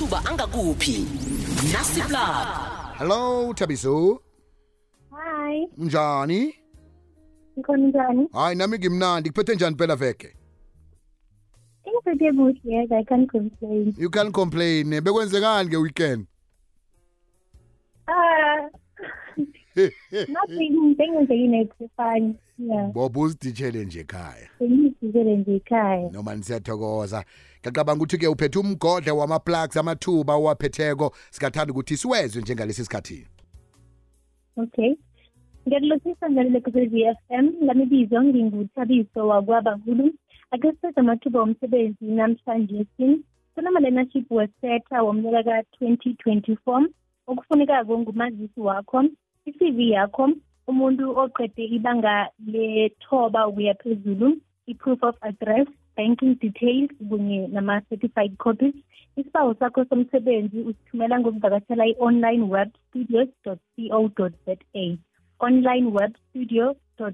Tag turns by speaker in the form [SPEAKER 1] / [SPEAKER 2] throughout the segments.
[SPEAKER 1] amathuba angakuphi? Nasiplab
[SPEAKER 2] hello thabiso.
[SPEAKER 3] Hi,
[SPEAKER 2] njani
[SPEAKER 3] ngikhona njani?
[SPEAKER 2] hayi nami ngimnandi. Kuphethe njani phela veke?
[SPEAKER 3] Ingiphethe kuhle, yes, I can't complain.
[SPEAKER 2] you can complain. Bekwenzekani nge-weekend
[SPEAKER 3] Ah, nothing, bengenzekile fine. Yeah,
[SPEAKER 2] bobo uziditshele nje ekhaya.
[SPEAKER 3] Bengizizele nje ekhaya.
[SPEAKER 2] noma nisiyathokoza ngiyacabanga ukuthi-ke uphethe umgodle wama-plugs amathuba owaphetheko singathanda ukuthi siwezwe njengalesi sikhathi
[SPEAKER 3] Okay. Ngiyakulotshisa njalo lekwekwezi FM, lami bizo nginguthabiso wakwabankulu. Ake sithathe amathuba omsebenzi namhlanje sin. Kunama-learnership wesetha womnyaka ka-2024. Okufunekako ngumazisi wakho, i-CV yakho, umuntu oqede ibanga lethoba ukuya phezulu, i-proof of address, banking details kunye nama-certified copies. Isibawo sakho somsebenzi usithumela ngokuvakashela i-online web studios co za online web studio co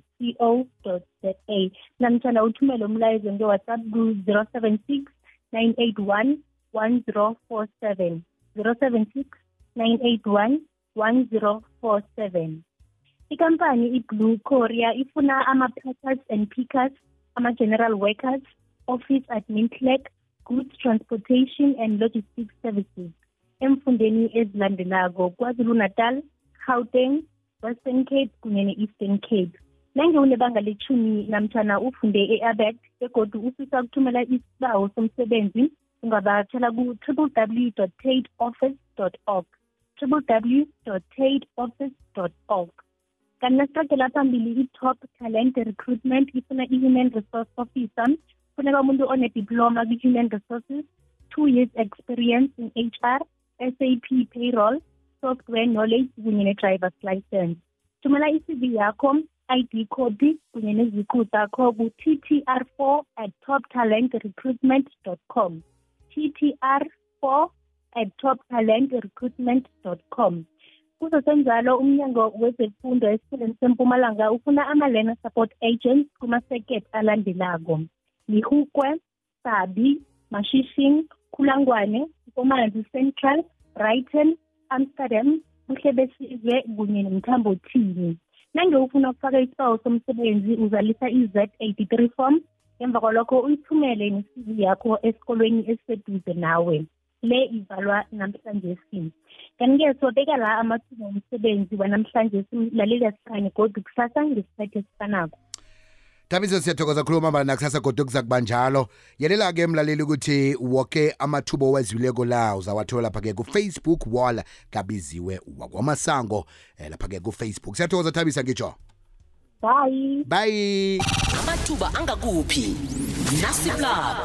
[SPEAKER 3] za namtshana uthumele umlayezo nge-whatsapp ku-076 981 1047 076 981 1047 ikampani iblue korea ifuna ama-packers and pickers ama-general workers office admin clerk goods transportation and logistics services. Emfundeni ezilandelako kwazulu-natal gauteng western cape kunye ne-eastern cape. Nange unebanga lethumi namtshana ufunde e-abet begodu ufisa ukuthumela isibawo somsebenzi ungavakatshela ku-www tate office org. www tate office org. Kanti nasiragela phambili i-top talent recruitment ifuna i-human resource officer. Funeka umuntu onediploma kwi-human resources two years experience in hr sap payroll software knowledge kunye ne-drivers license. Thumela i-cv yakho id copy kunye neziqu zakho ku-ttr 4 at toptalentrecruitment com. Ttr 4 at toptalentrecruitment com. Kuzosenjalo umnyango wezemfundo esifundeni sempumalanga ufuna ama-learner support agents kumaseket alandelako. Lihukwe sabi mashishing khulangwane komanzi central brighton amsterdam buhle besizwe kunye nomthambo thini nange ufuna ukufaka isibawo somsebenzi uzalisa i-z 83 form. Emva kwalokho uyithumele ne-cv yakho esikolweni esiseduze nawe. Le ivalwa namhlanje si kanti-ke sobeka la amathuba omsebenzi wanamhlanje silalela sikhanye kodwa kusasa ngesikhathi esifanako.
[SPEAKER 2] Thabiso siyathokoza khuluma mara nakusasa kodwa kuza kuba njalo. Yelela-ke mlaleli ukuthi woke amathuba owezileko la uzawathola lapha-ke kufacebook wall kabiziwe wakwamasango eh, lapha-ke kufacebook. Siyathokoza thabisa ngitsho.
[SPEAKER 3] Bye.
[SPEAKER 2] Bye.
[SPEAKER 1] Amathuba angakuphi? Nasiplab